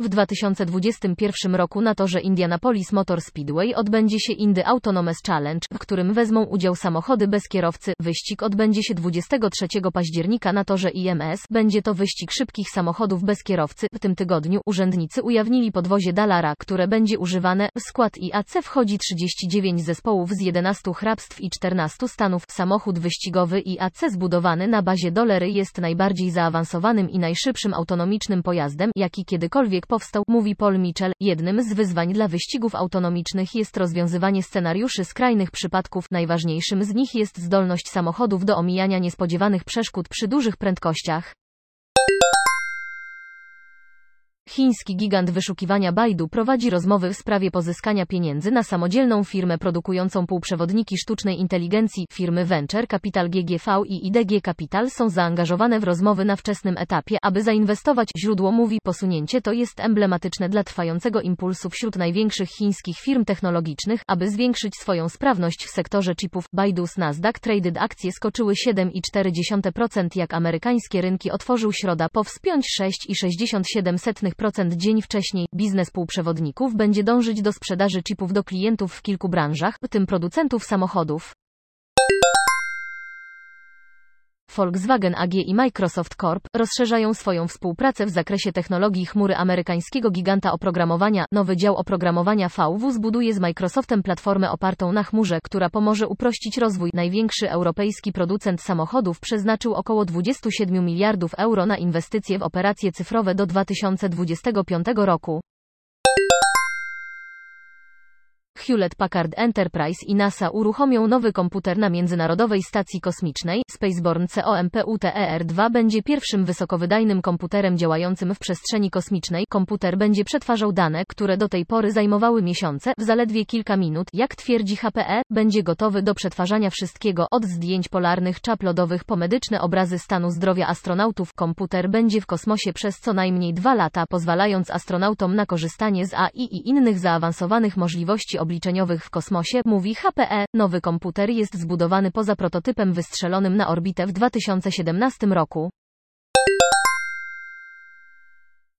W 2021 roku na torze Indianapolis Motor Speedway odbędzie się Indy Autonomous Challenge, w którym wezmą udział samochody bez kierowcy. Wyścig odbędzie się 23 października na torze IMS. Będzie to wyścig szybkich samochodów bez kierowcy. W tym tygodniu urzędnicy ujawnili podwozie Dallara, które będzie używane. W skład IAC wchodzi 39 zespołów z 11 hrabstw i 14 stanów. Samochód wyścigowy IAC zbudowany na bazie Dolery jest najbardziej zaawansowanym i najszybszym autonomicznym pojazdem, jaki kiedykolwiek powstał, mówi Paul Mitchell. Jednym z wyzwań dla wyścigów autonomicznych jest rozwiązywanie scenariuszy skrajnych przypadków. Najważniejszym z nich jest zdolność samochodów do omijania niespodziewanych przeszkód przy dużych prędkościach. Chiński gigant wyszukiwania Baidu prowadzi rozmowy w sprawie pozyskania pieniędzy na samodzielną firmę produkującą półprzewodniki sztucznej inteligencji. Firmy Venture Capital GGV i IDG Capital są zaangażowane w rozmowy na wczesnym etapie, aby zainwestować. Źródło mówi, posunięcie to jest emblematyczne dla trwającego impulsu wśród największych chińskich firm technologicznych, aby zwiększyć swoją sprawność w sektorze chipów. Baidu's Nasdaq Traded akcje skoczyły 7,4% jak amerykańskie rynki otworzył środa po wspiąć 6,67% 4% dzień wcześniej. Biznes półprzewodników będzie dążyć do sprzedaży chipów do klientów w kilku branżach, w tym producentów samochodów. Volkswagen AG i Microsoft Corp. rozszerzają swoją współpracę w zakresie technologii chmury amerykańskiego giganta oprogramowania. Nowy dział oprogramowania VW zbuduje z Microsoftem platformę opartą na chmurze, która pomoże uprościć rozwój. Największy europejski producent samochodów przeznaczył około 27 miliardów euro na inwestycje w operacje cyfrowe do 2025 roku. Hewlett-Packard Enterprise i NASA uruchomią nowy komputer na Międzynarodowej Stacji Kosmicznej. Spaceborne COMPUTER-2 będzie pierwszym wysokowydajnym komputerem działającym w przestrzeni kosmicznej. Komputer będzie przetwarzał dane, które do tej pory zajmowały miesiące, w zaledwie kilka minut. Jak twierdzi HPE, będzie gotowy do przetwarzania wszystkiego, od zdjęć polarnych czap lodowych po medyczne obrazy stanu zdrowia astronautów. Komputer będzie w kosmosie przez co najmniej dwa lata, pozwalając astronautom na korzystanie z AI i innych zaawansowanych możliwości obliczeniowych w kosmosie, mówi HPE. Nowy komputer jest zbudowany poza prototypem wystrzelonym na orbitę w 2017 roku.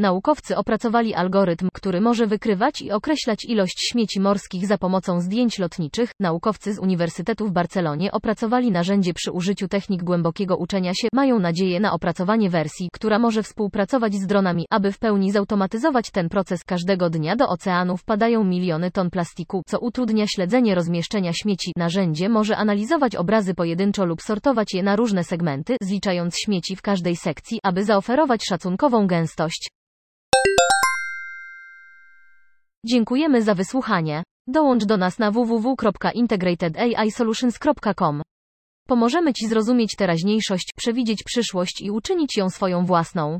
Naukowcy opracowali algorytm, który może wykrywać i określać ilość śmieci morskich za pomocą zdjęć lotniczych. Naukowcy z Uniwersytetu w Barcelonie opracowali narzędzie przy użyciu technik głębokiego uczenia się. Mają nadzieję na opracowanie wersji, która może współpracować z dronami, aby w pełni zautomatyzować ten proces. Każdego dnia do oceanu wpadają miliony ton plastiku, co utrudnia śledzenie rozmieszczenia śmieci. Narzędzie może analizować obrazy pojedynczo lub sortować je na różne segmenty, zliczając śmieci w każdej sekcji, aby zaoferować szacunkową gęstość. Dziękujemy za wysłuchanie. Dołącz do nas na www.integratedAIsolutions.com. Pomożemy Ci zrozumieć teraźniejszość, przewidzieć przyszłość i uczynić ją swoją własną.